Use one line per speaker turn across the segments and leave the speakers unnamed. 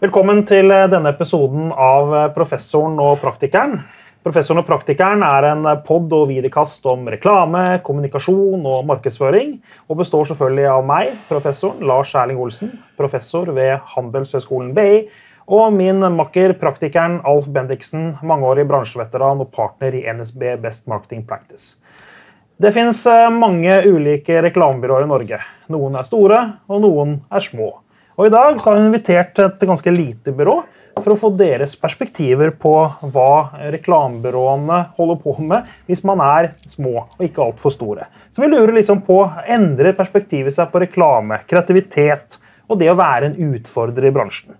Velkommen til eh, denne episoden av eh, Professoren og praktikeren. Professoren og praktikeren er en pod og videokast om reklame, kommunikasjon og markedsføring, og består selvfølgelig av meg, professoren Lars Erling Olsen, professor ved Handelshøyskolen BI, og min makker, praktikeren Alf Bendiksen, mangeårig bransjeveteran og partner i NSB Best Marketing Practice. Det fins mange ulike reklamebyråer i Norge. Noen er store, og noen er små. Og I dag så har hun invitert et ganske lite byrå for å få deres perspektiver på hva reklamebyråene holder på med hvis man er små og ikke altfor store. Så vi lurer liksom på endrer perspektivet seg på reklame, kreativitet og det å være en utfordrer i bransjen.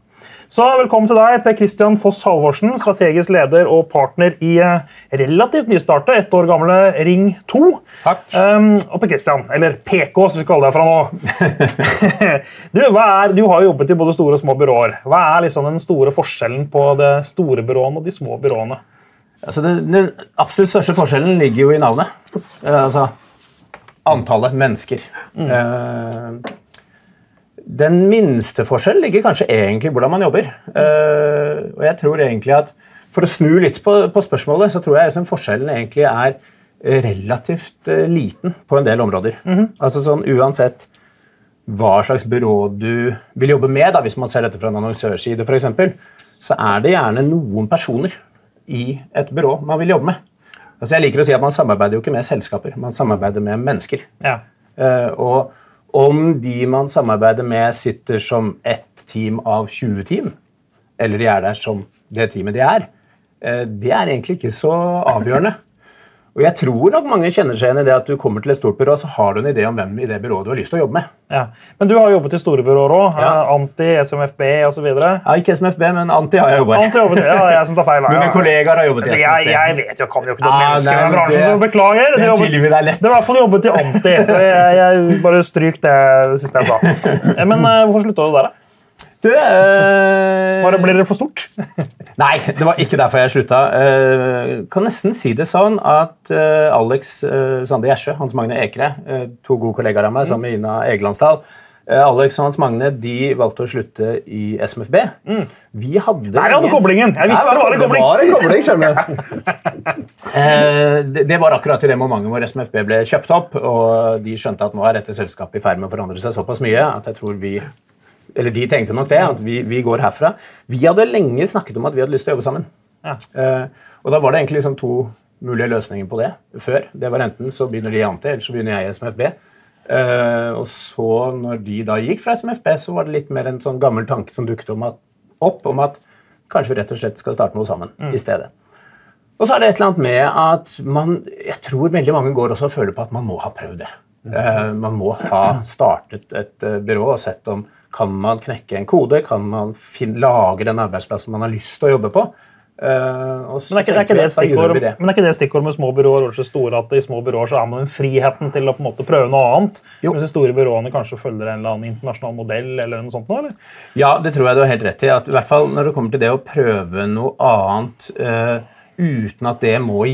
Så Velkommen til deg, Per Christian Foss Halvorsen, strategisk leder og partner i eh, relativt nystartet, ett år gamle Ring 2.
Takk.
Um, og Per Christian, eller PK, som vi skal kalle deg fra nå. du, er, du, har jo jobbet i både store og små byråer. Hva er liksom den store forskjellen på de store byråene og de små byråene?
Altså, den, den, absolutt største forskjellen ligger jo i navnet. Uh, altså antallet mennesker. Mm. Uh, den minste forskjellen ligger kanskje egentlig i hvordan man jobber. Uh, og jeg tror egentlig at For å snu litt på, på spørsmålet, så tror jeg at forskjellen egentlig er relativt uh, liten på en del områder. Mm -hmm. Altså sånn Uansett hva slags byrå du vil jobbe med, da, hvis man ser dette fra en annonsørside f.eks., så er det gjerne noen personer i et byrå man vil jobbe med. Altså Jeg liker å si at Man samarbeider jo ikke med selskaper, man samarbeider med mennesker.
Ja.
Uh, og om de man samarbeider med, sitter som ett team av 20 team, eller de er der som det teamet de er, eh, det er egentlig ikke så avgjørende. Og jeg tror nok mange kjenner seg igjen i det at du kommer til et stort byrå, så har du en idé om hvem i det byrået du har lyst til å jobbe med.
Ja. Men du har jobbet i store byråer òg. Ja. Anti, SMFB osv.
Ja, ikke SMFB, men Anti har jeg jobbet
i. Ja, jeg som tar feil.
Mine kollegaer har jobbet i SMFB.
Jeg, jeg vet jo, kan jo ikke noe ja, mennesker i den bransjen, så beklager.
Det tilgir deg lett.
Det er i hvert fall jobbet i Anti. så jeg, jeg bare stryk det siste jeg sa. Men uh, hvorfor slutta du der, da?
Du, øh...
Bare ble det for stort?
Nei, det var ikke derfor jeg slutta. Uh, kan nesten si det sånn at uh, Alex uh, Sande Gjersjø, Hans Magne Ekre, to gode kollegaer av meg, sammen med Ina Egelandsdal Alex og Hans Magne de valgte å slutte i SMFB.
Mm.
Vi hadde
Der hadde koblingen! Jeg visste det var en kobling!
Det var en kobling, skjønner det, det var akkurat i det momentet hvor SMFB ble kjøpt opp, og de skjønte at nå er dette selskapet i ferd med å forandre seg såpass mye at jeg tror vi eller de tenkte nok det, at vi, vi, går herfra. Vi hadde lenge snakket om at vi hadde lyst til å jobbe sammen.
Ja.
Uh, og da var det egentlig liksom to mulige løsninger på det før. Det var enten så begynner de i Ante, eller så begynner jeg i SMFB. Uh, eh, og så, når de da gikk fra SMFB, så var det litt mer en sånn gammel tanke som dukket om at, opp om at kanskje vi rett og slett skal starte noe sammen mm. i stedet. Og så er det et eller annet med at man Jeg tror veldig mange går også og føler på at man må ha prøvd det. Uh, man må ha startet et byrå og sett om kan man knekke en kode? Kan man lage den arbeidsplassen man har lyst til å jobbe på?
Uh, men, er ikke, er ikke det stikkord, det. men er ikke det stikkord med små byråer og så store at i små byråer så er man friheten til å på en måte prøve noe annet? Jo. Mens de store byråene kanskje følger en eller annen internasjonal modell? eller noe sånt nå, eller?
Ja, det tror jeg du har helt rett i. at i hvert fall Når det kommer til det å prøve noe annet uh, uten at det må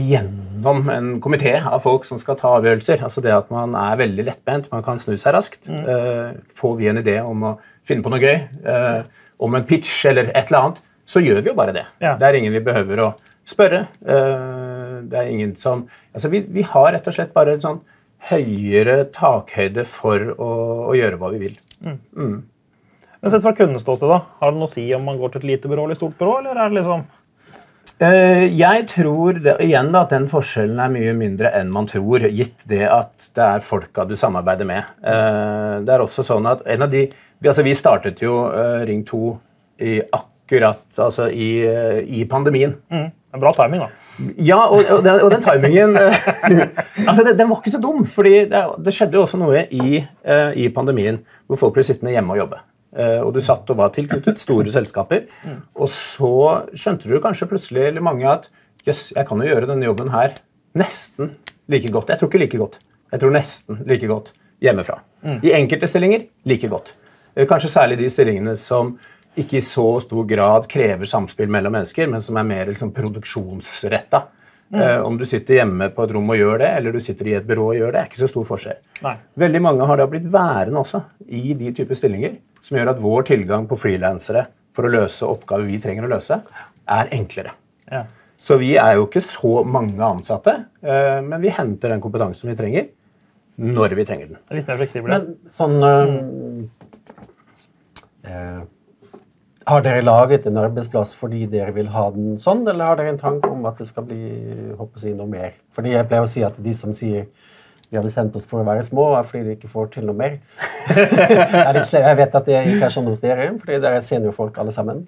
igjennom en komité av folk som skal ta avgjørelser. Altså det at man er veldig lettbent, man kan snu seg raskt. Mm. Uh, får vi en idé om å finne på noe gøy, uh, om en pitch eller et eller annet, så gjør vi jo bare det.
Ja.
Det er ingen vi behøver å spørre. Uh, det er ingen som Altså, vi, vi, har rett og slett bare en sånn høyere takhøyde for å, å gjøre hva vi vil.
Mm. Mm. Men Sett fra kundeståsted, da, har det noe å si om man går til et lite byrå eller stort byrå? eller er det liksom
jeg tror det, igjen da, at den forskjellen er mye mindre enn man tror, gitt det at det er folka du samarbeider med. Eh, det er også sånn at en av de, Vi, altså vi startet jo eh, Ring 2 i akkurat altså i, i pandemien.
Mm, en bra timing, da.
Ja, og, og, den, og den, timingen altså den, den, var ikke så dum. fordi det, det skjedde jo også noe i, i pandemien hvor folk ble sittende hjemme og jobbe. Eh, og du satt og var tilknyttet store selskaper. Og så skjønte du kanskje plutselig eller mange at jøss, jeg kan jo gjøre denne jobben her nesten like godt. Jeg tror ikke like godt. Jeg tror nesten like godt hjemmefra.
Mm.
I enkelte stillinger like godt. Eh, kanskje særlig de stillingene som ikke i så stor grad krever samspill mellom mennesker, men som er mer liksom, produksjonsretta. Mm. Uh, om du sitter hjemme på et rom og gjør det, eller du sitter i et byrå og gjør det, er ikke så stor forskjell.
Nei.
Veldig mange har da blitt værende også i de typer stillinger som gjør at vår tilgang på frilansere for å løse oppgaver vi trenger å løse, er enklere.
Ja.
Så vi er jo ikke så mange ansatte, eh, men vi henter den kompetansen vi trenger, når vi trenger den.
Litt mer fleksible.
Men sånn øh, øh, Har dere laget en arbeidsplass fordi dere vil ha den sånn, eller har dere en tanke om at det skal bli håper jeg, noe mer? Fordi jeg pleier å si at de som sier vi har bestemt oss for å være små, er fordi de ikke får til noe mer. jeg vet at det ikke er sånn hos dere, fordi dere er seniorfolk alle sammen.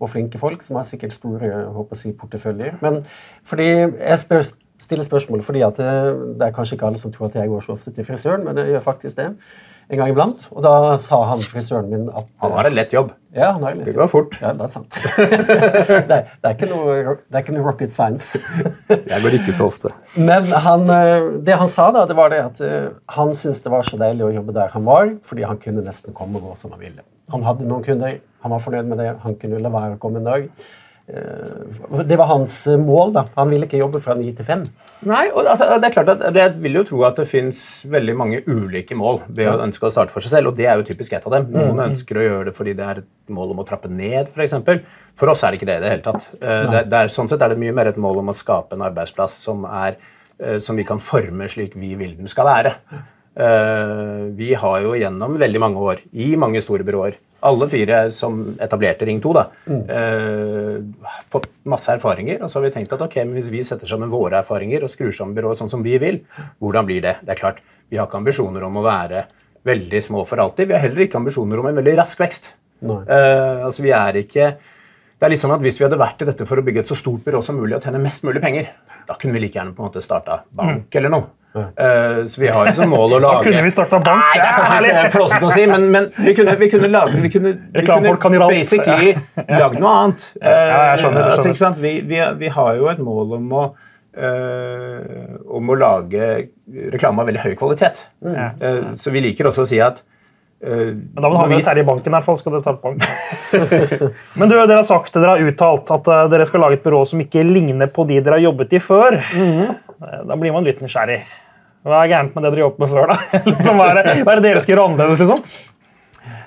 Og flinke folk som har sikkert store håper si, porteføljer. Men fordi jeg spør, stiller spørsmål fordi at det, det er kanskje ikke alle som tror at jeg går så ofte til frisøren, men jeg gjør faktisk det en gang iblant. Og da sa han frisøren min at
Han har en lett jobb.
Ja, han har en lett jobb.
Det går fort.
Ja, det er sant. det, er, det, er ikke noe, det er ikke noe rocket science.
Jeg går ikke så ofte.
Men han, eh, det han sa, da, det var det at eh, han syntes det var så deilig å jobbe der han var, fordi han kunne nesten komme og gå som han ville. Han hadde noen kunder, han var fornøyd med det, han kunne la være å komme en dag. Eh, det var hans mål. da. Han ville ikke jobbe fra ni til fem.
Nei, og altså, det er klart at Jeg vil jo tro at det fins veldig mange ulike mål ved å ønske å starte for seg selv, og det er jo typisk et av dem. Noen ønsker å gjøre det fordi det er et mål om å trappe ned, f.eks. For, eksempel. for oss er det ikke det i det hele tatt. Eh, Det, det er, sånn sett er det mye mer et mål om å skape en arbeidsplass som, er, eh, som vi kan forme slik vi vil den skal være. Eh, Vi har jo gjennom veldig mange år, i mange store byråer, alle fire som etablerte Ring 2, da, mm. fått masse erfaringer. Og så har vi tenkt at ok, men hvis vi setter sammen våre erfaringer og skrur sammen byrået sånn som vi vil, hvordan blir det? Det er klart, Vi har ikke ambisjoner om å være veldig små for alltid. Vi har heller ikke ambisjoner om en veldig rask vekst. Eh, altså vi er ikke det er litt sånn at Hvis vi hadde vært i dette for å bygge et så stort byrå som mulig og tjene mest mulig penger, da kunne vi like gjerne på en måte starta bank eller noe. Eh, så vi har jo som mål å
Da
lage
kunne vi starta bank.
Nei, det er kanskje litt flåsete å si, men, men vi, kunne, vi kunne lage Vi kunne, vi
kunne
basically lagd noe annet.
Ja, jeg skjønner, jeg
Eh, altså,
skjønner.
sant? Vi, vi, vi har jo et mål om å uh, om å lage reklame av veldig høy kvalitet. Mm. Så vi liker også å si at
Men da må du ha med deg Terje i banken. i hvert fall, skal ta bank. Men du, dere har sagt, dere har uttalt at dere skal lage et byrå som ikke ligner på de dere har jobbet i før. Eh, Da blir man litt nysgjerrig. Hva er gærent med det dere jobbet med før? da? Liksom, hva, er det, hva er det dere skal gjøre annerledes? liksom?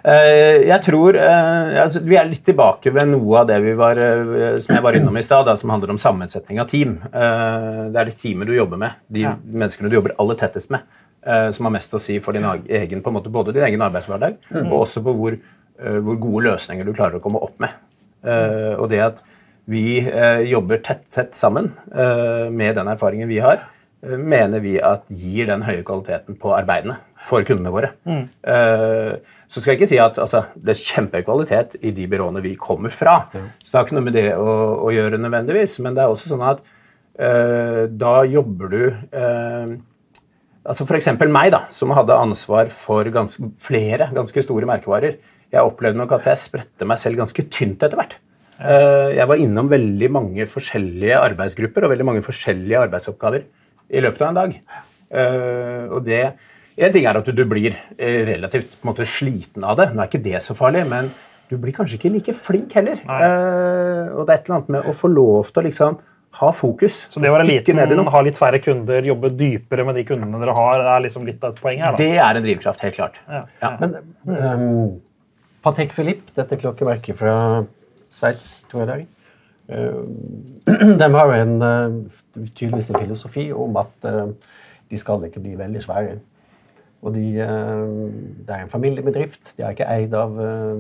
Eh, jeg tror eh, altså, Vi er litt tilbake ved noe av det vi var, eh, som jeg var innom i stad, som handler om sammensetning av team. Eh, det er det teamet du jobber med, de
Ja.
menneskene du jobber aller tettest med, eh, som har mest å si for din egen, på en måte, både din egen arbeidshverdag og også på hvor, hvor gode løsninger du klarer å komme opp med. Eh, og det at vi eh, jobber tett, tett sammen eh, med den erfaringen vi har, mener vi at gir den høye kvaliteten på arbeidene for kundene våre. Mm. så skal jeg ikke si at altså, det er kjempehøy kvalitet i de byråene vi kommer fra. Så det har ikke noe med det å, å gjøre nødvendigvis, men det er også sånn at uh, da jobber du uh, altså F.eks. meg, da, som hadde ansvar for ganske, flere ganske store merkevarer. Jeg opplevde nok at jeg spredte meg selv ganske tynt etter hvert. Eh, Jeg var innom veldig mange forskjellige arbeidsgrupper og veldig mange forskjellige arbeidsoppgaver i løpet av en dag. Uh, Og det, En ting er at du, du blir eh, relativt på en måte, sliten av det. Nå er ikke det så farlig, men du blir kanskje ikke like flink heller. Uh, Og det er et eller annet med å få lov til å liksom ha fokus.
Så det å være liten,
ned i noe.
ha litt færre kunder, jobbe dypere med de kundene dere har, det er liksom litt av et poeng her. da.
Det er en drivkraft, helt klart.
Ja.
Ja.
Men um, Patek Philippe, dette klokkeverket fra Sveits, tror jeg det er, de har jo en, uh, tydeligvis en filosofi om at uh, de skal ikke bli veldig svære. Og de, det er en familiebedrift. De er ikke eid av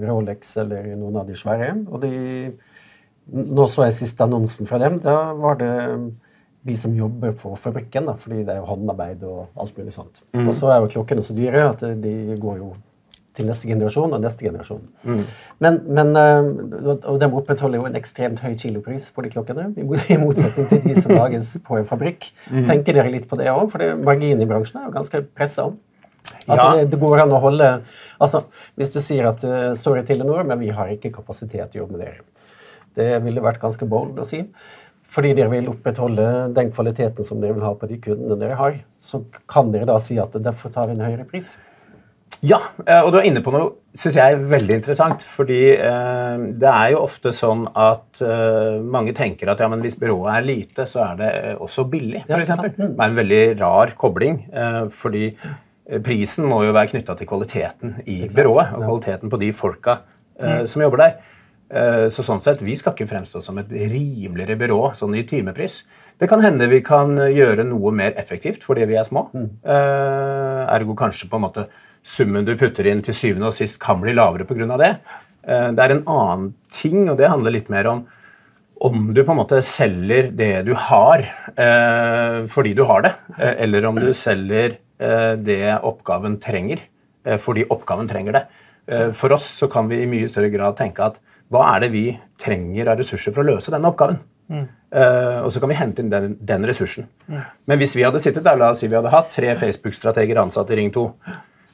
Rolex eller noen av de svære. Og de, nå så jeg siste annonsen fra dem. Da var det de som jobber på fabrikken, da, fordi det er jo håndarbeid og alt mulig sånt. Og så er jo klokkene så dyre at de går jo til neste generasjon og neste generasjon. Men, men øh, og de opprettholder jo en ekstremt høy kilopris for de klokkene, i motsetning til de som lages på en fabrikk. Tenker dere litt på det òg? For det- marginen i bransjen er jo ganske pressa. At
Ja.
det, det går an å holde altså, Hvis du sier at øh, sorry, Telenor, men vi har ikke kapasitet til å jobbe med dere. Det ville vært ganske bold å si. Fordi dere vil opprettholde den kvaliteten som dere vil ha på de kundene dere har, så kan dere da si at derfor tar vi en høyere pris.
Ja, eh, og du er inne på noe synes jeg er veldig interessant. Fordi eh, det er jo ofte sånn at eh, mange tenker at ja, men hvis byrået er lite, så er det eh, også billig. For
ja. Mm.
Det er en veldig rar kobling. Eh, fordi eh, prisen må jo være knytta til kvaliteten i byrået og kvaliteten på de folka eh, som jobber der. Eh, Så sånn sett, Vi skal ikke fremstå som et rimeligere byrå sånn i timepris. Det kan hende vi kan gjøre noe mer effektivt fordi vi er små. Eh, ergo kanskje på en måte summen du putter inn til syvende og sist kan bli lavere pga. det. Eh, det er en annen ting, og det handler litt mer om om du på en måte selger det du har eh, fordi du har det, eh, eller om du selger det oppgaven trenger fordi oppgaven trenger det. For oss så kan vi i mye større grad tenke at hva er det vi trenger av ressurser for å løse denne oppgaven? Eh, og så kan vi hente inn den, den ressursen. Men hvis vi hadde sittet der, la oss si vi hadde hatt tre Facebook-strateger ansatt i Ring 2,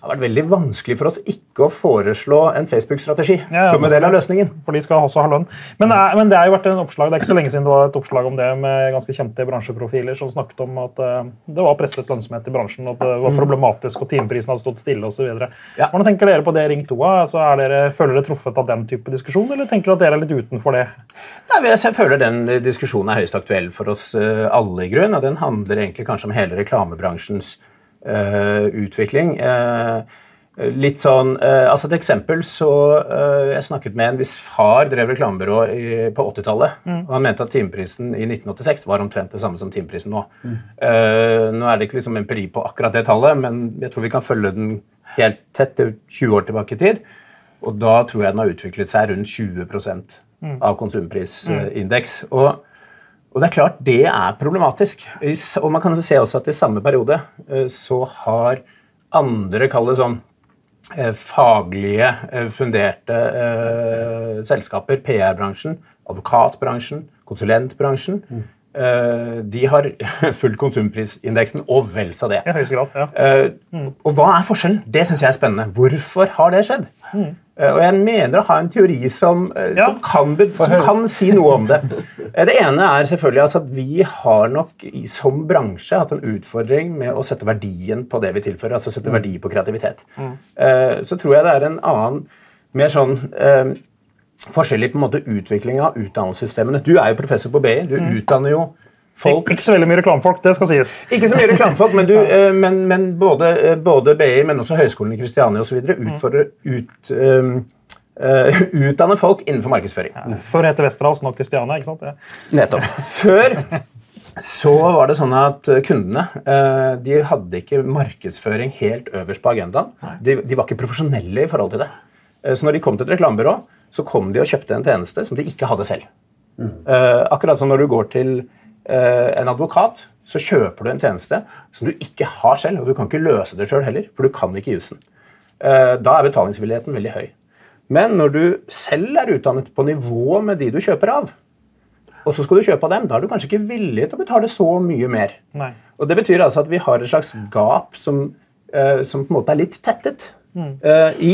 det har vært veldig vanskelig for oss ikke å foreslå en Facebook-strategi
Ja, ja,
som en del av løsningen.
For de skal også ha lønn. Men, er- men det er jo vært en oppslag, det er ikke så lenge siden det var et oppslag om det med ganske kjente bransjeprofiler som snakket om at uh, det var presset lønnsomhet i bransjen, at det var problematisk, og timeprisen hadde stått stille osv.
Ja.
Hvordan tenker dere på det Ring 2? Altså, er dere, føler dere truffet av den type diskusjon, eller tenker dere at dere er litt utenfor det?
Nei, jeg føler den eh, diskusjonen er høyst aktuell for oss eh, alle, i grunn, og den handler egentlig kanskje om hele reklamebransjens eh, utvikling. Eh, litt sånn, eh, altså Et eksempel så eh, Jeg snakket med en hvis far drev reklamebyrå på 80-tallet. og Han mente at timeprisen i 1986 var omtrent det samme som timeprisen nå. Eh, nå er det ikke liksom empiri på akkurat det tallet, men jeg tror vi kan følge den helt tett til 20 år tilbake i tid. Og da tror jeg den har utviklet seg rundt 20% av konsumprisindeks. Og, og det er klart, det er problematisk. Og man kan se også at i samme periode eh, så har andre, kall det sånn eh, faglige, eh, funderte selskaper, PR-bransjen, advokatbransjen, konsulentbransjen, eh, de har fulgt konsumprisindeksen og vel så det.
I høyeste grad, ja.
Eh, Og hva er forskjellen? Det syns jeg er spennende. Hvorfor har det skjedd? Eh, og jeg mener å ha en teori som, eh,
Ja.
som, kan, som kan si noe om det. Eh, Det ene er selvfølgelig altså at vi har nok som bransje hatt en utfordring med å sette verdien på det vi tilfører. altså sette verdi på kreativitet. Eh, Så tror jeg det er en annen, mer sånn eh, forskjell i på en måte utvikling av utdannelsessystemene. Du er jo professor på BI. Du utdanner jo folk
Ikke så veldig mye reklamefolk, det skal sies.
ikke så mye reklamefolk, men, du, eh, men, men både, eh, både BI, men også Høgskolen i Kristiania osv. utfordrer ut, um, Uh, utdanner folk innenfor markedsføring.
Før het det Westerdals, nå Kristiania. ikke sant? Ja.
Nettopp. Før så var det sånn at eh, kundene uh, de hadde ikke markedsføring helt øverst på agendaen. De, de var ikke profesjonelle i forhold til det. Uh, Så når de kom til et reklamebyrå, så kom de og kjøpte en tjeneste som de ikke hadde selv. Eh, akkurat som når du går til uh, en advokat, så kjøper du en tjeneste som du ikke har selv, og du kan ikke løse det sjøl heller, for du kan ikke jussen. Uh, da er betalingsvilligheten veldig høy. Men når du selv er utdannet på nivå med de du kjøper av, og så skal du kjøpe av dem, da er du kanskje ikke villig til å betale så mye mer.
Nei.
Og Det betyr altså at vi har et slags gap som, eh, som på en måte er litt tettet eh, i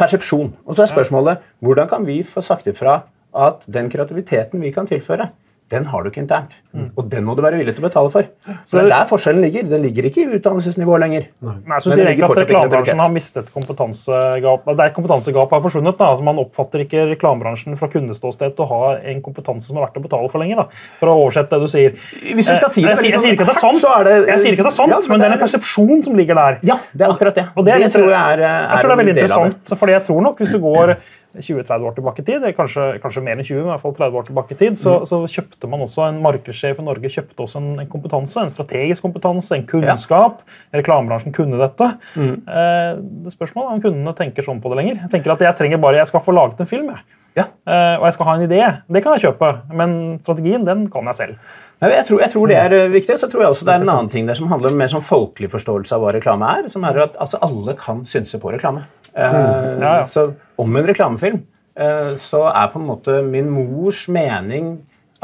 persepsjon. Og så er spørsmålet hvordan kan vi få sagt ifra at den kreativiteten vi kan tilføre, den har du ikke internt. Og den må du være villig til å betale for. Så det er der forskjellen ligger. Den ligger ikke i utdannelsesnivået lenger.
Nei, så
Men
sier
det
egentlig at Reklamebransjen har mistet kompetansegap. Det er kompetansegapet har forsvunnet. da, altså Man oppfatter ikke reklamebransjen fra kundeståsted til å ha en kompetanse som er verdt å betale for lenger. da, For å oversette det du sier.
Hvis vi skal si det
Eh, jeg, sier- jeg
veldig
sier ikke at det er
sånn
sant,
er det-
jeg sier ikke at det er sant
Ja, men
men det er en
er-
persepsjon som ligger der.
Ja, det er akkurat det.
Og det, det
tror jeg er, er
jeg tror det er veldig
det.
interessant, fordi jeg tror nok hvis du går 20-30 år tilbake i tid, kanskje, kanskje mer enn 20, men i hvert fall 30 år tilbake i tid, så,
Mm.
så kjøpte man også en markedssjef i Norge kjøpte også en, en kompetanse, en strategisk kompetanse, en kunnskap. Reklamebransjen kunne dette.
Mm.
Eh, det spørsmålet er om kundene tenker sånn på det lenger. Jeg tenker at jeg trenger bare, jeg skal få laget en film, jeg.
Ja.
Eh, og jeg skal ha en idé. Det kan jeg kjøpe, men strategien den kan jeg selv.
Nei, jeg, tror, jeg tror det er eh, viktig. Så tror jeg også det er en annen ting der som handler om mer sånn folkelig forståelse av hva reklame er. som er at altså, Alle kan synse på reklame. Eh,
Mm. Ja, ja.
Så om en reklamefilm eh, så er på en måte min mors mening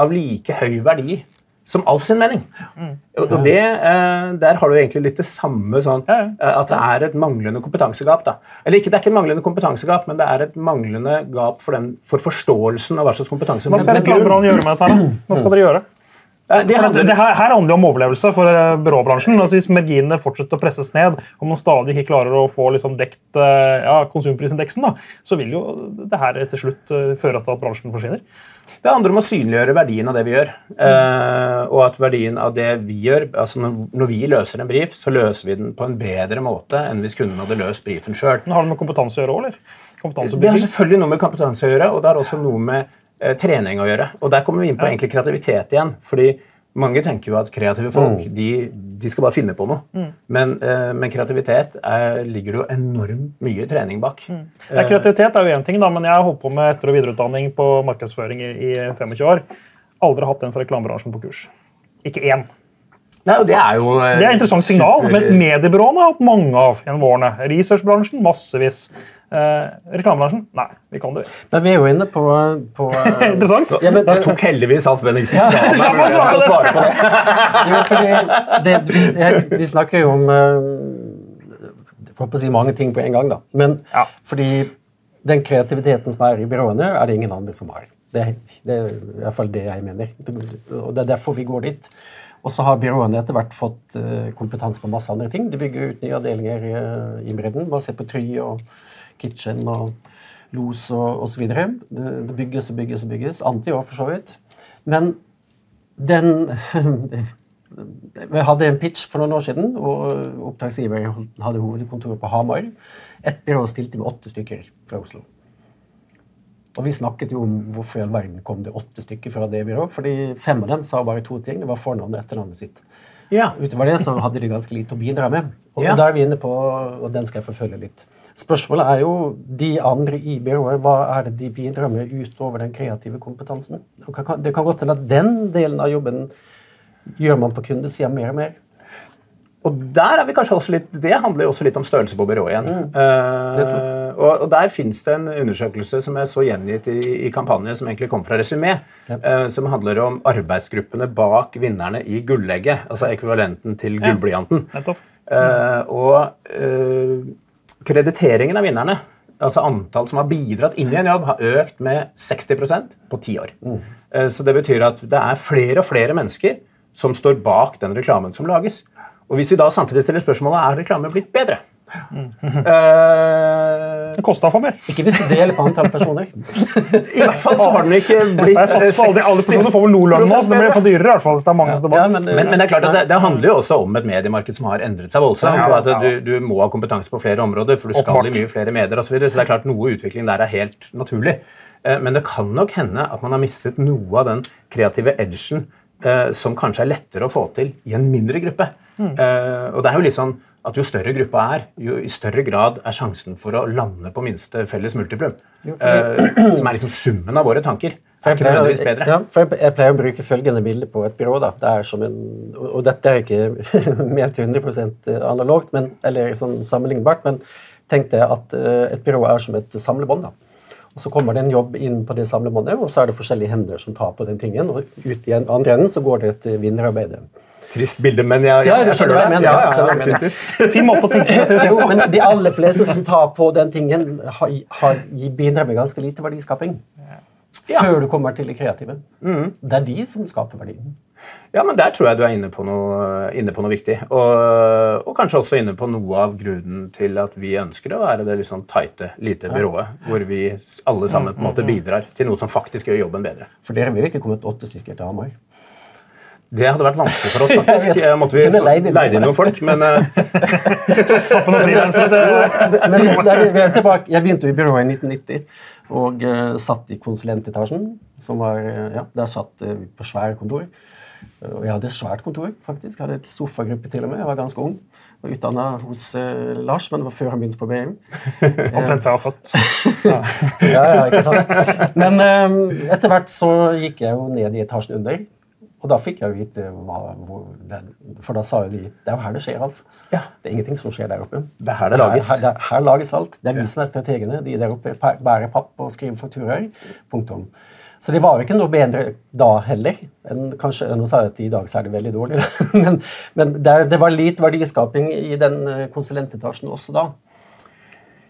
av like høy verdi som Alf sin mening. Og og det, eh, Der har du egentlig litt det samme sånn eh, at det er et manglende kompetansegap. da. Eller ikke, Det er ikke et manglende kompetansegap, men det er et manglende gap for, den, for forståelsen av hva slags kompetanse
Hva skal
Men
gjøre med dette? Hva skal dere gjøre?
Eh, det handler-
det, her, her handler det om overlevelse for eh, byråbransjen. Altså, hvis marginene fortsetter å presses ned, og man stadig ikke klarer å få liksom, dekt eh, ja, konsumprisindeksen, da, så vil jo det her til slutt føre til at bransjen forsvinner.
Det handler om å synliggjøre verdien av det vi gjør. Eh, og at verdien av det vi gjør altså når, når vi løser en brief, så løser vi den på en bedre måte enn hvis kunden hadde løst briefen sjøl.
Har det med kompetanse å gjøre òg, eller?
Det har selvfølgelig noe med kompetanse å gjøre, og det har også noe med trening å gjøre. Og der kommer vi inn på egentlig kreativitet igjen. fordi mange tenker jo at kreative folk de, de skal bare finne på noe. Men, eh, men kreativitet er, ligger det jo enormt mye trening bak.
Ja, kreativitet er jo én ting, da, men jeg har holdt på med etter- og videreutdanning på markedsføring i, i 25 år. Aldri hatt en fra reklamebransjen på kurs. Ikke én.
Nei, det er jo eh,
Det er et interessant signal,
super-
men mediebyråene har hatt mange av gjennom årene. Researchbransjen massevis. Eh, reklamebransjen nei, vi kan det.
Men vi er jo inne på, på
Interessant.
Ja, men,
Da tok heldigvis Alf Benningsen ja.
ja å
svare på det.
jo, fordi det, vi, jeg, vi snakker jo om eh, Jeg på å si mange ting på en gang, da. Men
Ja.
fordi den kreativiteten som er i byråene, er det ingen andre som har. Det, det er i hvert fall det jeg mener. Og det er derfor vi går dit. Og så har byråene etter hvert fått eh, kompetanse på masse andre ting. De bygger ut nye avdelinger eh, i bredden. Bare se på Try og Kitchen og Los og osv. Det, det bygges og bygges og bygges. Anti òg, for så vidt. Men den Vi hadde en pitch for noen år siden, og oppdragsgiver hadde hovedkontoret på Hamar. Ett byrå stilte med åtte stykker fra Oslo. Og vi snakket jo om hvorfor i all verden kom det åtte stykker fra det byrået. fordi fem av dem sa bare to ting. Det var fornavnet og etternavnet sitt.
Ja.
Utover det så hadde de ganske lite å bidra med. Og
Ja.
da er vi inne på, og den skal jeg forfølge litt. Spørsmålet er jo de andre i byrået, hva er det de bidrar med utover den kreative kompetansen? Det kan godt hende at den delen av jobben gjør man på kundesida mer og mer.
Og der er vi kanskje også litt, Det handler jo også litt om størrelse på byrået igjen. Eh, og, og Der fins det en undersøkelse som jeg så gjengitt i, i kampanje, som egentlig kom fra Resumé, uh, som handler om arbeidsgruppene bak vinnerne i Gullegget, altså ekvivalenten til gullblyanten.
Nettopp.
Uh, og eh, krediteringen av vinnerne, altså antall som har bidratt inn i en jobb, har økt med 60% på ti år. Mm. så det betyr at det er flere og flere mennesker som står bak den reklamen som lages. Og hvis vi da samtidig stiller spørsmålet er reklame blitt bedre Eh,
Det kosta for mer.
Ikke hvis du deler på antall personer.
I hvert fall så har den ikke blitt
Jeg satser på aldri, alle personer får vel noe lønn nå, så det blir for dyrere. i hvert fall, hvis det er mange som.
Ja, men,
Men, men det er klart at det, det handler jo også om et mediemarked som har endret seg voldsomt.
Ja, ja.
du, du må ha kompetanse på flere områder, for du skal
Åpenbart.
i mye flere medier osv. Så, videre, så det er klart noe utvikling der er helt naturlig. Eh, Men det kan nok hende at man har mistet noe av den kreative edgen eh, som kanskje er lettere å få til i en mindre gruppe. Eh, og det er jo litt sånn at Jo større gruppa er, jo i større grad er sjansen for å lande på minste felles multiplum. Eh, som er liksom summen av våre tanker. Er
jeg
ikke nødvendigvis bedre.
ja, for jeg, jeg pleier å bruke følgende bilde på et byrå. Da. Det er som en, og, dette er ikke mer til 100 analogt, men, eller sånn sammenlignbart, men tenk deg at eh, et byrå er som et samlebånd. da. Og Så kommer det en jobb inn på det samlebåndet, og så er det forskjellige hender som tar på den tingen. Og ut i andre enden så går det et vinnerarbeid.
Trist bilde, men jeg,
Ja, jeg skjønner det. jeg.
Ja, ja,
Jeg skjønner hva jeg mener.
definitivt.
Fin måte å tenke kreativitet
Jo,
på.
men de aller fleste som tar på den tingen, har, har, bidrar med ganske lite verdiskaping.
Ja.
Før du kommer til det kreative. Det er de som skaper verdien.
Ja, men der tror jeg du er inne på noe, inne på noe viktig. Og, og kanskje også inne på noe av grunnen til at vi ønsker å være det litt sånn tighte, lite byrået. Hvor vi alle sammen på en måte bidrar til noe som faktisk gjør jobben bedre.
For dere vil ikke komme et åtte stykker til Hamar.
Det hadde vært vanskelig for oss, faktisk. Jeg måtte vi
leid inn
noen folk, men.
Jeg begynte i byrået i 1990 og uh, satt i konsulentetasjen. som var, eh, ja, Der satt vi på svære kontor. Og jeg hadde et svært kontor, faktisk. Jeg hadde et sofagruppe til og med. Jeg var ganske ung. Var utdanna hos uh, Lars, men det var før han begynte på BU.
Omtrent før jeg var født. Ja.
Ja, ja, ikke sant? Men um, etter hvert så gikk jeg jo ned i etasjen under. Og da fikk jeg vite hva hvor det, For da sa jo de Det er jo her det skjer, Alf.
Ja.
Det er ingenting som skjer der oppe.
Det er her det lages.
Her, her, her lages alt. Det er vi som er strategene. De der oppe bærer papp og skriver fakturaer. Punktum. Så det var jo ikke noe bedre da heller. enn kanskje, Nå sa jeg at i dag så er det veldig dårlig, men, men det, det var litt verdiskaping i den eh, konsulentetasjen også da.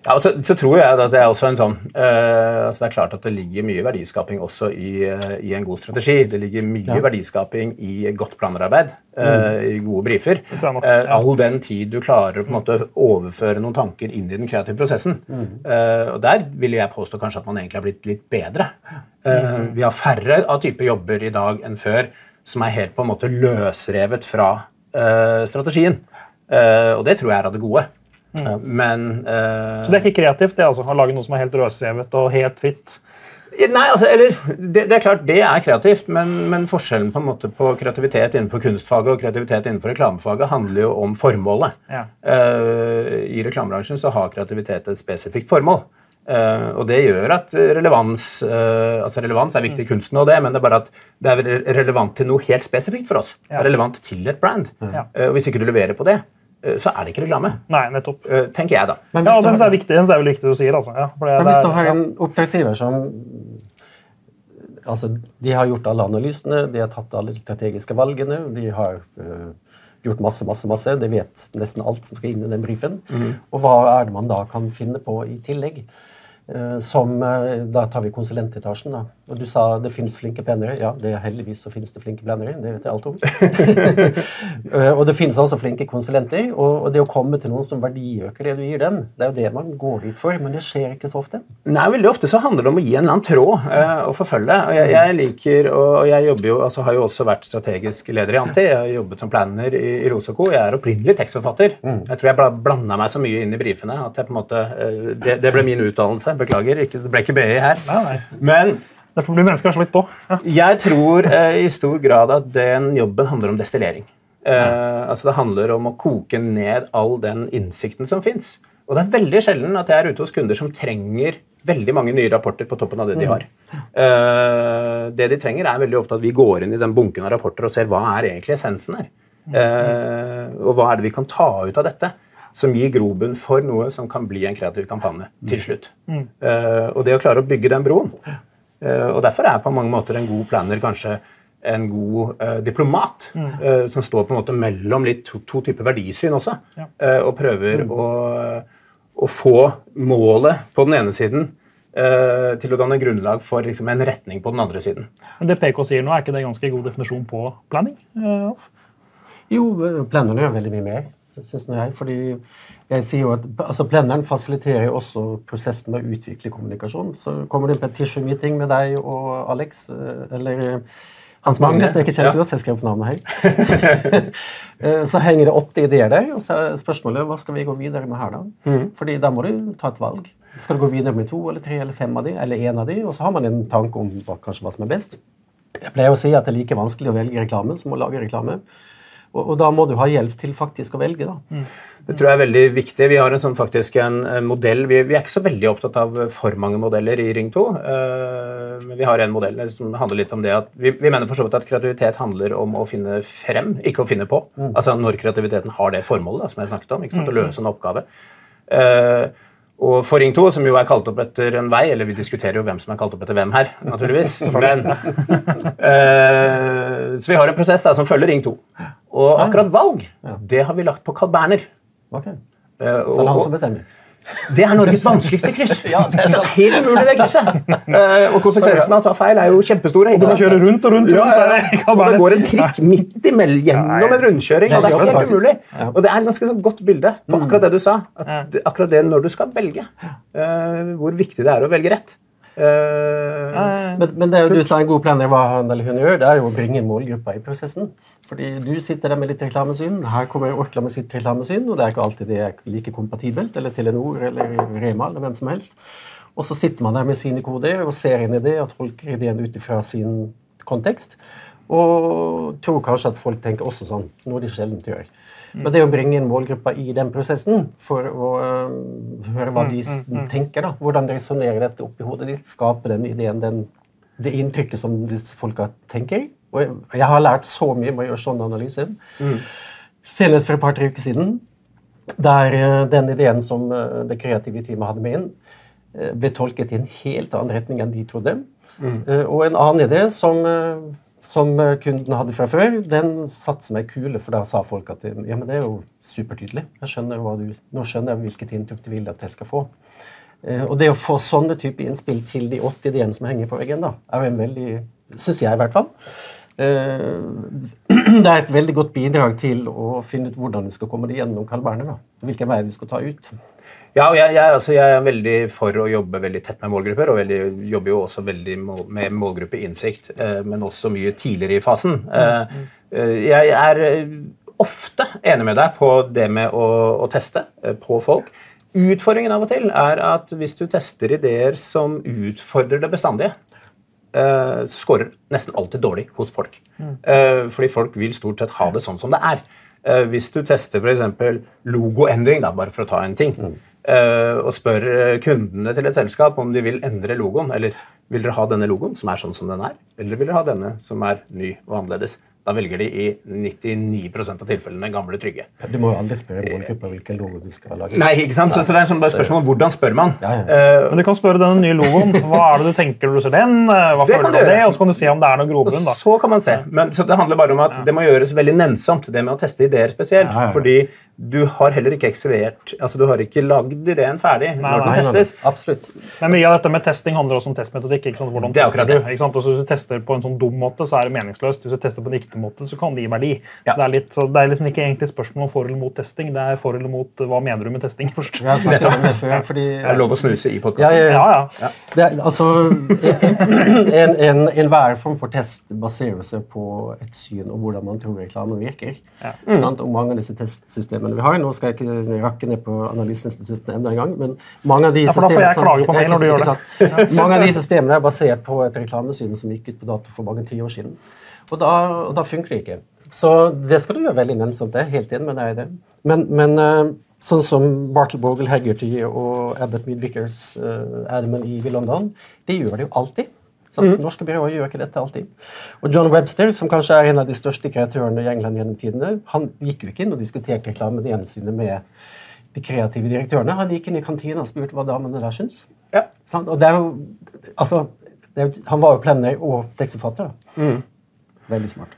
Ja, og så, så tror jeg at det er også en sånn uh, altså Det er klart at det ligger mye verdiskaping også i, uh, i en god strategi. Det ligger mye verdiskaping i godt planarbeid, eh, i gode brifer.
nok, ja.
all den tid du klarer å på en måte overføre noen tanker inn i den kreative prosessen. Eh, og der vil jeg påstå kanskje at man egentlig har blitt litt bedre. Mm. vi har færre av type jobber i dag enn før som er helt på en måte løsrevet fra strategien. Og det tror jeg er av det gode. Men uh,
Så det er ikke kreativt, det altså, å lage noe som er helt rødstrevet og helt fritt.
Nei, altså, eller det, det er klart det er kreativt, men, men forskjellen på, på kreativitet innenfor kunstfaget og kreativitet innenfor reklamefaget handler jo om formålet.
Ja.
Uh, I reklamebransjen så har kreativitet et spesifikt formål. Uh, og det gjør at relevans uh, altså relevans er viktig i kunsten, og det, men det er bare at det er relevant til noe helt spesifikt for oss. Det
Ja.
er relevant til et brand.
Ja.
Uh, og hvis ikke du leverer på det, så er det ikke reklame.
Nei, nettopp.
Eh, tenker jeg, da.
Men
Ja,
den
er viktig, det er vel viktig du sier. Altså. Ja, for det,
men hvis du har en oppdragsgiver som altså, De har gjort alle analysene, de har tatt alle de strategiske valgene, de har uh, gjort masse, masse, masse. De vet nesten alt som skal inn i den brifen. Og hva er det man da kan finne på i tillegg? Eh, som, eh, Da tar vi konsulentetasjen. da. Og Du sa det fins flinke plannere. Ja, det er heldigvis så finnes det flinke plannere. Det vet jeg alt om. Eh, og det finnes også flinke konsulenter. Og, det å komme til noen som verdiøker det du gir dem, det er jo det man går ut for. Men det skjer ikke så ofte.
Nei, veldig ofte så handler det om å gi en eller annen tråd eh, å forfølge. Og jeg, jeg liker, og jeg jobber jo, altså har jo også vært strategisk leder i Anti. Jeg har jobbet som planner i, i Rosaco. Jeg er opprinnelig tekstforfatter. Jeg tror jeg bla- blanda meg så mye inn i brifene at jeg på en måte, det, det ble min utdannelse. Beklager, ikke, det ble ikke BI her.
Nei, nei.
Men
Derfor blir mennesker slitt litt òg. Ja.
jeg tror eh, i stor grad at den jobben handler om destillering. Eh, altså Det handler om å koke ned all den innsikten som fins. Og det er veldig sjelden at jeg er ute hos kunder som trenger veldig mange nye rapporter på toppen av det de har. Eh, det de trenger, er veldig ofte at vi går inn i den bunken av rapporter og ser hva er egentlig essensen her. Eh, og hva er det vi kan ta ut av dette? Som gir grobunn for noe som kan bli en kreativ kampanje til slutt. Eh, og det å klare å bygge den broen Uh, og Derfor er på mange måter en god planner kanskje en god uh, diplomat. eh, som står på en måte mellom litt to, to typer verdisyn også.
Ja.
eh, og prøver å, å få målet på den ene siden eh, til å danne grunnlag for liksom, en retning på den andre siden.
Men det PK sier nå, er ikke det ganske god definisjon på planning?
Jo, planner gjør veldig mye mer, syns nå jeg. Fordi jeg sier jo at altså, Plenneren fasiliterer også prosessen med å utvikle kommunikasjon. Så kommer det en petition meeting med deg og Alex, eh, eller eh, Hans Magne, som jeg ikke kjenner så godt, så jeg skrev opp navnet her. Eh, så henger det åtte ideer der, og så er spørsmålet hva skal vi gå videre med her, da? Fordi da må du ta et valg. Skal du gå videre med to eller tre eller fem av de, eller én av de, og så har man en tanke om kanskje hva som er best. Jeg pleier å si at det er like vanskelig å velge reklame som å lage reklame. Og, og da må du ha hjelp til faktisk å velge. da.
Det tror jeg er veldig viktig. Vi har en sånn faktisk en, en modell. Vi, vi er ikke så veldig opptatt av for mange modeller i Ring 2. Uh, men vi har en modell som handler litt om det at vi, vi mener for så vidt at kreativitet handler om å finne frem, ikke å finne på. Altså når kreativiteten har det formålet da, som jeg snakket om, ikke sant? å løse en oppgave. Eh, og for Ring 2, som jo er kalt opp etter en vei, eller vi diskuterer jo hvem som er kalt opp etter hvem her, naturligvis. Men, uh, så vi har en prosess der som følger Ring 2. Og akkurat valg, det har vi lagt på Carl Berner.
Ok.
Eh,
Så det er han som bestemmer.
Det er Norges vanskeligste kryss. ja, det er sant. Helt umulig, det krysset. Eh, og konsekvensen av å ta feil er jo kjempestore.
Du må kjøre rundt og rundt.
Ja, ja, ja. Og det går en trikk midt imellom gjennom en rundkjøring. og Det er helt umulig. Og det er et ganske sånn godt bilde på akkurat det du sa. At akkurat det når du skal velge. eh, hvor viktig det er å velge rett. Eh,
Men, men det du sa en god planner hva han eller hun gjør, det er jo å bringe målgruppa i prosessen. Fordi du sitter der med litt reklamesyn, her kommer Orkla med sitt reklamesyn, og det er ikke alltid det er like kompatibelt, eller Telenor eller Rema eller hvem som helst. Og så sitter man der med sine koder og ser inn i det og tolker ideen ut ifra sin kontekst. Og tror kanskje at folk tenker også sånn, noe de sjelden gjør. Men det å bringe inn målgruppa i den prosessen for å øh, høre hva de s- tenker, da, hvordan resonnerer dette oppi hodet ditt, skape den ideen, den, det inntrykket som disse folka tenker. Og jeg, jeg har lært så mye med å gjøre sånne analyser. Senest for et par-tre uker siden, der eh, den ideen som eh, det kreative teamet hadde med inn, eh, ble tolket i en helt annen retning enn de trodde. Eh, Og en annen idé som, eh, som eh, kunden hadde fra før, den satte meg kule, for da sa folk at ja, men det er jo supertydelig. Jeg skjønner hva du, nå skjønner jeg hvilket inntrykk du vil at jeg skal få. Eh, Og det å få sånne type innspill til de åtte ideene som henger på veggen, da, er jo en veldig Syns jeg, i hvert fall. Eh, Det er et veldig godt bidrag til å finne ut hvordan vi skal komme det gjennom Carl Berner. Hvilken vei vi skal ta ut.
Ja, jeg, jeg, altså, jeg er veldig for å jobbe veldig tett med målgrupper, og veldig, jobber jo også veldig mål, med målgruppeinnsikt, eh, men også mye tidligere i fasen. Eh, eh, jeg er eh, ofte enig med deg på det med å, å teste eh, på folk. Utfordringen av og til er at hvis du tester ideer som utfordrer det bestandige, eh, så scorer nesten alltid dårlig hos folk. Eh, Fordi folk vil stort sett ha det sånn som det er. Eh, Hvis du tester f.eks. logoendring, da, bare for å ta en ting, eh, og spør eh, kundene til et selskap om de vil endre logoen, eller vil dere ha denne logoen som er sånn som den er, eller vil dere ha denne som er ny og annerledes, da velger de i 99% av tilfellene gamle trygge.
Du må jo aldri spørre målgruppa hvilken logo du skal lage.
Nei, ikke sant? Så, så det er sånn bare spørsmål om hvordan spør man.
Ja,
Eh,
Men du kan spørre denne nye logoen. Hva er det du tenker når du ser den? Hva
Det
føler du om det? Og så kan du se om det er noe grobunn. da.
Så kan man se. Men så det handler bare om at det må gjøres veldig nennsomt, det med å teste ideer spesielt.
Ja, ja, ja.
Fordi du har heller ikke ekservert Altså, du har ikke lagd ideen ferdig når
nei.
den
Nei, nei, nei.
testes.
Absolutt.
Men mye av dette med testing handler også om testmetodikk. ikke sant? Hvordan
er
tester du?
det.
Ikke sant? Og Hvis du tester på en sånn dum måte, så er det meningsløst. Hvis du tester på en riktig måte, så kan det gi verdi.
Ja.
Så det, er litt, så det er liksom ikke egentlig spørsmål om for eller mot testing. Det er for eller mot eh, hva mener du med testing først.
Jeg har snakket om det før, fordi
Det er lov å snuse i podkasten.
ja,
Ja, ja.
Det, altså, en, en, enhver form for test baserer seg på et syn og hvordan man tror reklamen virker. Sant? Og mange av disse testsystemene vi har Nå skal jeg ikke rakke ned på analyseinstituttene enda en gang, men mange av de
jeg
systemene som-
gjør
ikke? Mange av de systemene er basert på et reklamesyn som gikk ut på dato for mange tiår siden. Og da, og da funker det ikke. Så det skal du gjøre veldig nennsomt. Det er helt enig med deg i det. Men, men eh, sånn som Bartle Bogle, Haggerty og Abbott Mead Vickers, uh, Adam Eve i London, de gjør det jo alltid. Sant? Norske byråer gjør ikke dette alltid. Og John Webster, som kanskje er en av de største kreatørene i England gjennom tidene, han gikk jo ikke inn og diskuterte reklamene med de kreative direktørene. Han gikk inn i kantina og spurte hva damene der syns.
Ja.
Og det er jo, altså, det er jo, han var jo planlegger og tekstforfatter. da. Veldig smart.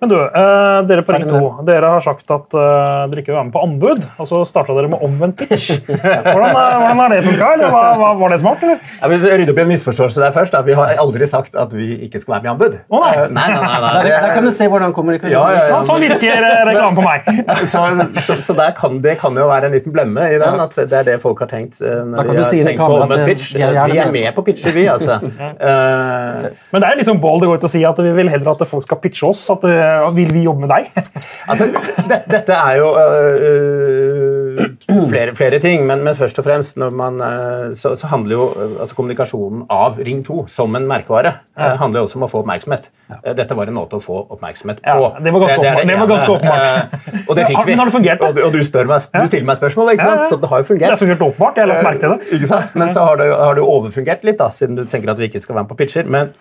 Men du, eh, dere på Ring 2 dere har sagt at eh, dere ikke vil være med på anbud. Og så starta dere med omvendt pitch. Hvordan, eh, hvordan har det funka? Var, det smart? eller?
Jeg vil rydde opp i en misforståelse der først. At vi har aldri sagt at vi ikke skal være med i anbud.
Å, nei.
Eh, nei, nei, nei, nei.
Der, der kan du se hvordan kommunikasjonen
Ja, ja, ja.
Ja, sånn virker eh, reklame på meg.
så, så, så der kan, det kan jo være en liten blemme i den. At det er det folk har tenkt eh,
Da
når
kan
de
du
har
si
tenkt på omvendt
at
pitch.
vi er gjerne
Vi er
med.
med på pitcher, vi, altså. Eh,
Men det er liksom bold å gå ut og si at vi vil heller at folk skal pitche oss. at eh, Vil vi jobbe med deg?
Altså, det, dette er jo øh, flere, flere ting, men, men først og fremst når man, uh, så, så handler jo altså kommunikasjonen av Ring 2 som en merkevare øh, handler jo også om å få oppmerksomhet. Ja. Dette var en måte å få oppmerksomhet på.
Ja, det var ganske åpenbart. Det var ganske åpenbart.
Eh, og det fikk vi.
men har det fungert.
Og, du- og du, spør meg, du stiller meg spørsmål, ikke sant?
Ja, ja.
så det har jo fungert.
Det har
fungert.
åpenbart. Jeg har lagt merke til det.
Ikke sant? Men så har det, har det overfungert litt, da, siden du tenker at vi ikke skal være med på pitcher. Men,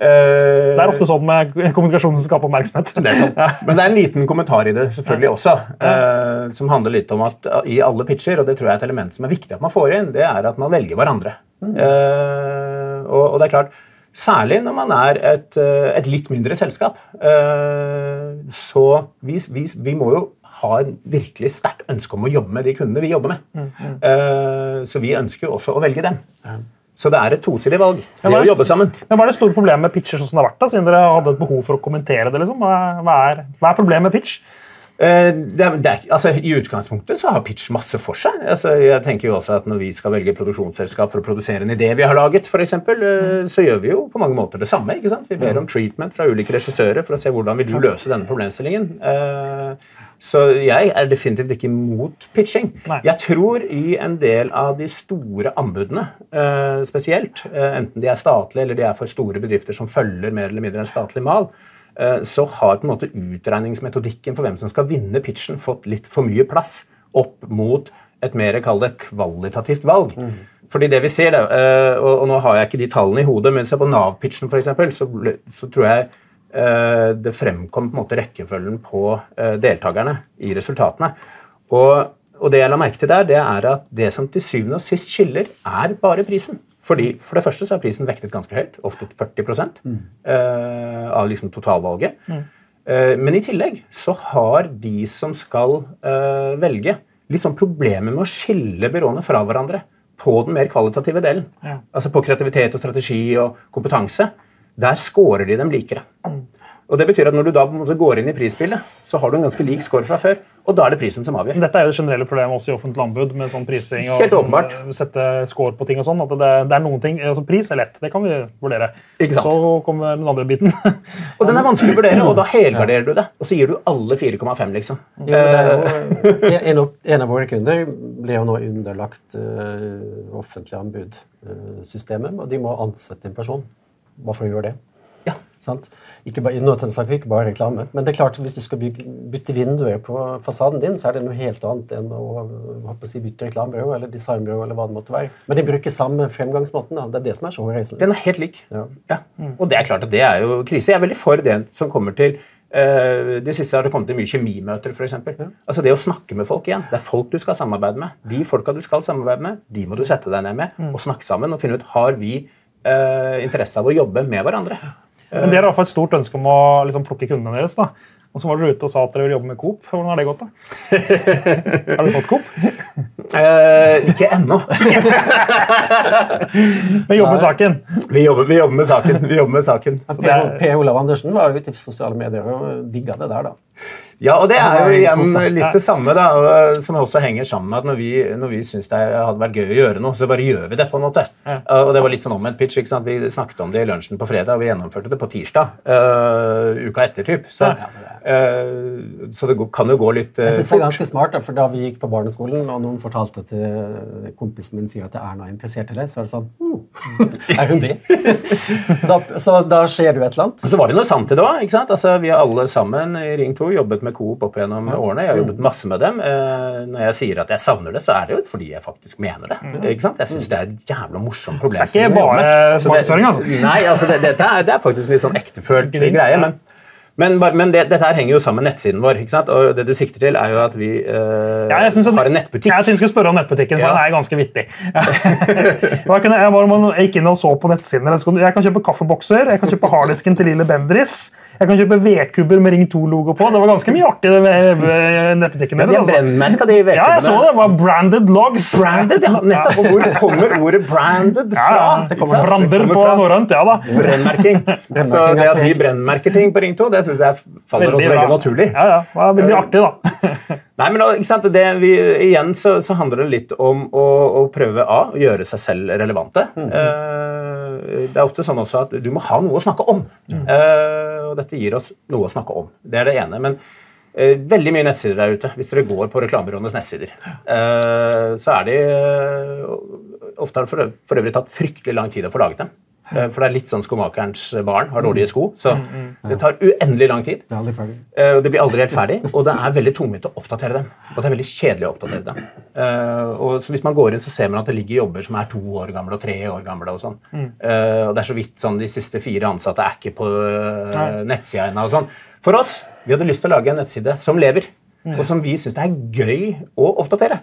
øh,
Det er ofte sånn med kommunikasjon som skaper oppmerksomhet.
det sånn. Men det er en liten kommentar i det selvfølgelig også, uh, som handler litt om at eh, i alle pitcher, og det tror jeg er et element som er viktig at man får inn, det er at man velger hverandre. Uh, og, og det er klart, særlig når man er et, et litt mindre selskap, så vi, vi, vi må jo ha en virkelig sterkt ønske om å jobbe med de kundene vi jobber med. Eh, så vi ønsker jo også å velge dem. Så det er et tosidig valg. Det
er
å jobbe sammen.
Men Hva er det store problemet med pitcher sånn som det har vært? da, siden dere hadde et behov for å kommentere det? liksom? Hva er, hva er, problemet med pitch?
Eh, Det er, det er, altså, I utgangspunktet så har pitch masse for seg. Altså, jeg tenker jo også at Når vi skal velge produksjonsselskap for å produsere en idé vi har laget, for eksempel, eh, så gjør vi jo på mange måter det samme. ikke sant? Vi ber om treatment fra ulike regissører for å se hvordan vil du løse denne problemstillingen. Eh, Så jeg er definitivt ikke imot pitching.
Nei.
Jeg tror i en del av de store anbudene eh, spesielt, eh, enten de er statlige eller de er for store bedrifter som følger mer eller mindre en statlig mal, eh, så har på en måte utregningsmetodikken for hvem som skal vinne pitchen, fått litt for mye plass opp mot et mer kall det kvalitativt valg. Fordi det vi ser, eh, og, og nå har jeg ikke de tallene i hodet, men se på Nav-pitchen f.eks., så, så tror jeg det fremkom på en måte rekkefølgen på eh, deltakerne i resultatene. Og, og det jeg la merke til der, det er at det som til syvende og sist skiller, er bare prisen. Fordi For det første så er prisen vektet ganske høyt, ofte 40% eh, av liksom totalvalget. Eh, men i tillegg så har de som skal eh, velge, litt sånn problemer med å skille byråene fra hverandre på den mer kvalitative delen.
Ja.
Altså på kreativitet og strategi og kompetanse. Der scorer de dem likere. Og det betyr at Når du da går inn i prisbildet, så har du en ganske lik score fra før. Og da er det prisen som avgjør.
Dette er jo det generelle problemet også i offentlig anbud. med sånn prising og sånn, eh, sette score på ting og sånn. at det, det er noen ting, altså Pris er lett, det kan vi vurdere.
Ikke sant.
Så kommer den andre biten.
Og den er vanskelig å vurdere, og da helgarderer du det. Og så gir du alle 4,5, liksom.
Jo, er jo, en, av- en av våre kunder ble jo nå underlagt uh, offentlig anbud-systemet, og de må ansette en person. Hvorfor gjøre det?
Ja.
Sant? Ikke bare, nå snakker vi ikke bare reklame, men det er klart hvis du skal bygge, bytte vinduer på fasaden din, så er det noe helt annet enn å håper si, bytte reklamebyrå eller designbyrå. eller hva det måtte være. Men de bruker samme fremgangsmåten. Da. Det er det som er så hårreisende.
Den er helt lik.
Ja.
Ja. Og det er klart at det er jo krise. Jeg er veldig for det som kommer til Uh, Det siste har det kommet til mye kjemimøter, f.eks. Altså det å snakke med folk igjen. Det er folk du skal samarbeide med. De folka du skal samarbeide med, de må du sette deg ned med og snakke sammen og finne ut har vi interesse av å jobbe med hverandre.
Men Dere har i hvert fall et stort ønske om å liksom, plukke kundene deres. da. Og så var dere ute og sa at dere vil jobbe med Coop. Hvordan har det gått? da? har du fått Coop?
Eh, ikke ennå.
Men jobber med saken.
Vi jobber, vi jobber med saken. Vi jobber med saken.
Altså,
er-
per Olav Andersen var ute i sosiale medier og digga det der, da.
Ja, og det er jo igjen litt det samme, da, som også henger sammen med at når vi, når vi syns det hadde vært gøy å gjøre noe, så bare gjør vi det, på en måte.
Ja.
Og det var litt sånn omvendt pitch. ikke sant? Vi snakket om det i lunsjen på fredag, og vi gjennomførte det på tirsdag. uh, uka etter, typ. Så, uh, så det kan jo gå litt uh,
Jeg synes det er ganske smart, da, for da vi gikk på barneskolen, og noen fortalte til kompisen min sier at Erna er interessert i det, så er det sånn «Hmm, Er hun det? da, så da skjer det jo et eller annet.
Og så var det noe sant i det òg. Altså, vi har alle sammen i Ring 2 jobbet med Coop opp gjennom årene. Jeg har jobbet masse med dem. Eh, Når jeg sier at jeg savner det, så er det jo fordi jeg faktisk mener det. Ikke sant? Jeg syns det er et jævla morsomt problem.
Det er ikke bare markedsføring, altså.
Nei, altså, det, dette er, det er faktisk litt sånn ektefølt greie. men men, men det, dette her henger jo sammen med nettsiden vår. ikke sant? Og det du sikter til, er jo at vi eh,
Ja, at-
har en nettbutikk.
Jeg tenkte jeg skulle spørre om nettbutikken, for
Ja.
den er ganske vittig. jeg, kunne, jeg, bare, jeg gikk inn og så på nettsiden. Jeg kan kjøpe kaffebokser, jeg kan kjøpe harddisken til Lille Bendris. Jeg kan kjøpe vedkubber med Ring 2-logo på. Det var ganske mye artig det med nettbutikken
Men de
Altså.
brennmerka, de
Ja, jeg så det. Det var branded logs.
Branded, ja. Nettopp. Og hvor kommer ordet 'branded' fra?
ja. Det
Ikke
kommer brander det
kommer
på norrønt, ja da.
Brennmerking. Så det at vi brennmerker ting på Ring 2, det syns jeg faller oss
Veldig
veldig
bra.
naturlig.
Ja, ja. Det var veldig artig, da.
Nei, men ikke sant? Det vi, igjen så, så handler det litt om å, å prøve A, å gjøre seg selv relevante. Eh, det er ofte sånn også at du må ha noe å snakke om. Mm. og dette gir oss noe å snakke om. Det er det ene. men eh, veldig mye nettsider der ute. Hvis dere går på reklamebyråenes nettsider, eh, så er de eh, Ofte har det for øvrig tatt fryktelig lang tid å få laget dem. Eh, for det er litt sånn skomakerens barn har dårlige sko. Så det tar uendelig lang tid.
Det er aldri ferdig.
Eh, og Det blir aldri helt ferdig, og det er veldig tungvint å oppdatere dem. Og det er veldig kjedelig å oppdatere dem. Eh, og så Hvis man går inn, så ser man at det ligger jobber som er to år gamle og tre år gamle. Og sånn. Eh, og det er så vidt sånn de siste fire ansatte er ikke på nettsida ennå. og sånn. For oss, vi hadde lyst til å lage en nettside som lever. Og som vi syns det er gøy å oppdatere.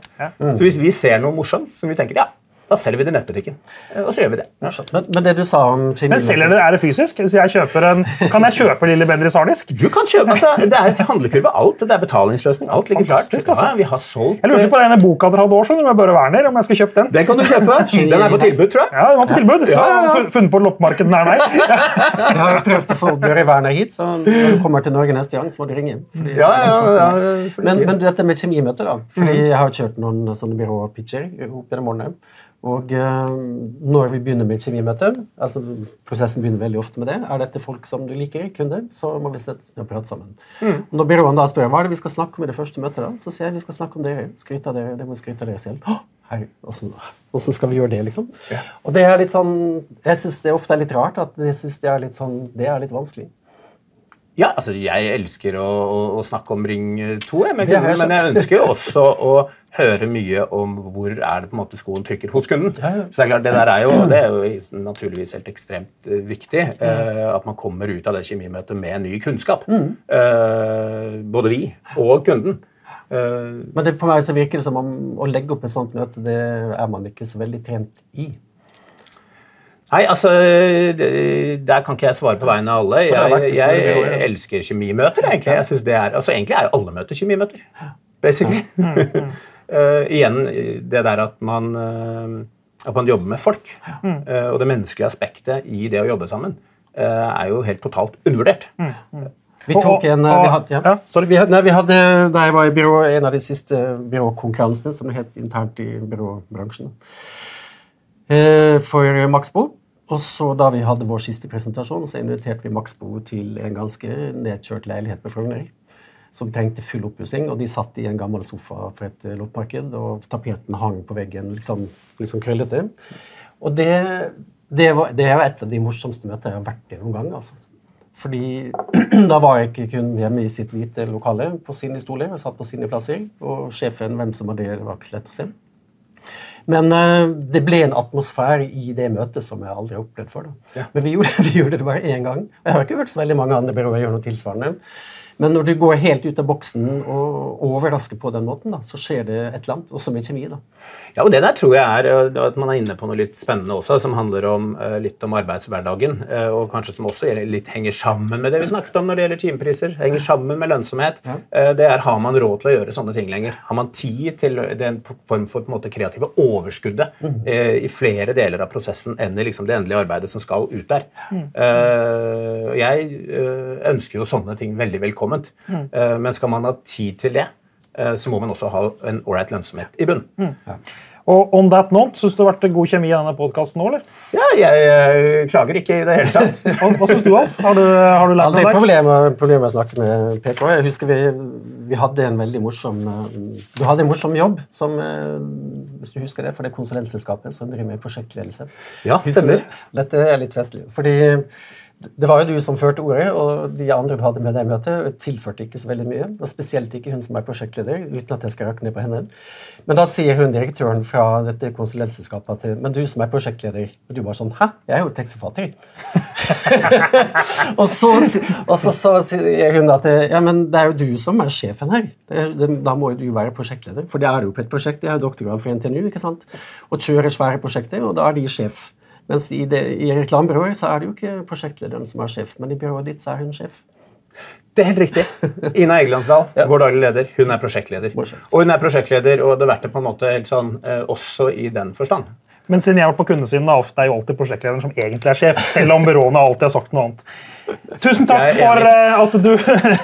Så hvis vi ser noe morsomt som vi tenker ja, da selger vi det i nettbutikken. Eh, og så gjør vi det.
Men, men det du sa om
Men selger dere, er det fysisk? Hvis jeg en, kan jeg kjøpe Lille Bendriss harddisk?
Du kan kjøpe, altså, Det er et handlekurve. Alt. Det er betalingsløsning. Alt ligger klart.
Fantastisk, altså.
Ja, vi har solgt
Jeg lurte på denne boka dere hadde også, med Børre Werner, om jeg skulle kjøpt den.
Den kan du kjøpe. Den er på tilbud, tror jeg.
Ja, den var på tilbud.
Ja, ja, ja.
Så Funnet på loppemarkedet nær meg.
Jeg har prøvd å få Børre Werner hit, så når du kommer til Norge neste gang, så må du ringe. Fordi-
Ja, ja, ja,
Men, men dette med kjemimøter, da. Fordi jeg har kjørt noen sånne byråpitcher opp gjennom årene. Og eh, når vi begynner med et kjemimøte, altså prosessen begynner veldig ofte med det, er dette folk som du liker, kunder, så må vi sette oss ned og prate sammen. Når byråene da spør hva er det vi skal snakke om i det første møtet, da, så sier jeg vi skal snakke om dere. Skryte av dere, dere må skryte av dere selv. Herre, hvordan, hvordan skal vi gjøre det, liksom? Og det er litt sånn, jeg syns det ofte er litt rart at jeg synes det er litt sånn, det er litt vanskelig.
Ja, altså, Jeg elsker å, å, å snakke om Ring 2, jeg,
men, jeg
men jeg ønsker jo også å høre mye om hvor er det på en måte skoen trykker hos kunden.
Ja, ja.
Så Det er klart, det der er jo, det er jo naturligvis helt ekstremt eh, viktig. eh, at man kommer ut av det kjemimøtet med ny kunnskap.
Mm.
Eh, både vi og kunden. Eh,
Men det, på meg så virker det som om å legge opp et sånt møte, det er man ikke så veldig trent i.
Nei, altså Der kan ikke jeg svare på vegne av alle. Jeg, jeg elsker kjemimøter. egentlig. Jeg synes det er, altså Egentlig er jo alle møter kjemimøter. Basically. Eh, igjen det der at man, eh, at man jobber med folk. Eh, og det menneskelige aspektet i det å jobbe sammen er jo helt totalt undervurdert.
Vi tok en vi hadde, ja.
Ja, sorry.
Vi, hadde- nei, vi hadde, da jeg var i byrå, en av de siste byråkonkurransene, som det het internt i byråbransjen, eh, for Maxbo. Og så da vi hadde vår siste presentasjon, så inviterte vi Maxbo til en ganske nedkjørt leilighet på Frogner. Som trengte full oppussing, og de satt i en gammel sofa på et eh, loppemarked, og tapeten hang på veggen, liksom, liksom krøllete. Og det, det, var, det er jo et av de morsomste møtene jeg har vært i noen gang. altså. Fordi da var jeg ikke kun hjemme i sitt hvite lokale på sine stoler, jeg satt på sine plasser, og sjefen, hvem som var det, var ikke så lett å se. Men uh, det ble en atmosfære i det møtet som jeg aldri har opplevd før. Da. Men vi gjorde, vi gjorde det bare én gang. Jeg har ikke hørt så veldig mange andre byråer gjøre noe tilsvarende. Men når du går helt ut av boksen og overrasker på den måten, da, så skjer det et eller annet, også med kjemi. da.
Ja, og Det der tror jeg er eh, at man er inne på noe litt spennende også, som handler om, eh, litt om arbeidshverdagen. eh, Og kanskje som også litt henger sammen med det vi snakket om når det gjelder timepriser. Henger sammen med lønnsomhet. Ja. Det er Har man råd til å gjøre sånne ting lenger? Har man tid til den form for på en måte, kreative overskuddet mm. i flere deler av prosessen enn i liksom, det endelige arbeidet som skal ut der? Mm. Jeg ønsker jo sånne ting veldig velkomment. Eh, Men skal man ha tid til det, eh, så må man også ha en ålreit lønnsomhet i bunn.
Og on that note, Syns du det har vært god kjemi i denne podkasten nå, eller?
Ja, jeg, jeg, klager ikke i det hele tatt.
Hva, hva syns du, Alf? Har du, har du lært
Aldri
noe der?
problemer, problem med å snakke med PK. Jeg husker vi, vi hadde en veldig morsom eh, Du hadde en morsom jobb, som, eh, hvis du husker det, for det konsulentselskapet som driver med prosjektledelse.
Ja, stemmer.
Dette er litt festlig. Fordi det var jo du som førte ordet, og de andre du hadde med deg i møtet, tilførte ikke så veldig mye. Og spesielt ikke hun som er prosjektleder, uten at jeg skal rakke ned på henne. Men da sier hun direktøren fra dette konsulentselskapet at men du som er prosjektleder Og du bare sånn Hæ? Jeg er jo tekstforfatter. og så, og så, så sier hun at ja, men det er jo du som er sjefen her. Er- da må jo du være prosjektleder. For det er jo på et prosjekt. Jeg har doktorgrad for NTNU ikke sant? og kjører svære prosjekter, og da er de sjef. Mens i, det, i reklamebyrået så er det jo ikke prosjektlederen som er sjef, men i byrået ditt så er hun sjef.
Det er helt riktig. Ina Egelandsdal, vår daglig leder, hun er prosjektleder.
Morsomt.
Og hun er prosjektleder, og det har vært det på en måte helt sånn, eh, også i den forstand.
Men siden jeg har vært på kundesiden, da, ofte er jo alltid prosjektlederen som egentlig er sjef, selv om byråene alltid har sagt noe annet. Tusen takk for eh, at du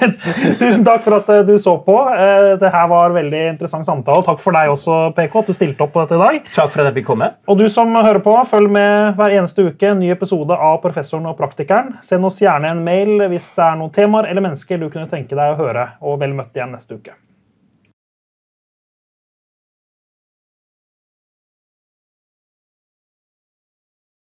Tusen takk for at eh, du så på. Eh, Det her var veldig interessant samtale. Takk for deg også, PK, at du stilte opp på dette i dag.
Takk for at jeg fikk komme.
Og du som hører på, følg med hver eneste uke. en Ny episode av Professoren og praktikeren. Send oss gjerne en mail hvis det er noen temaer eller mennesker du kunne tenke deg å høre. Og vel møtt igjen neste uke.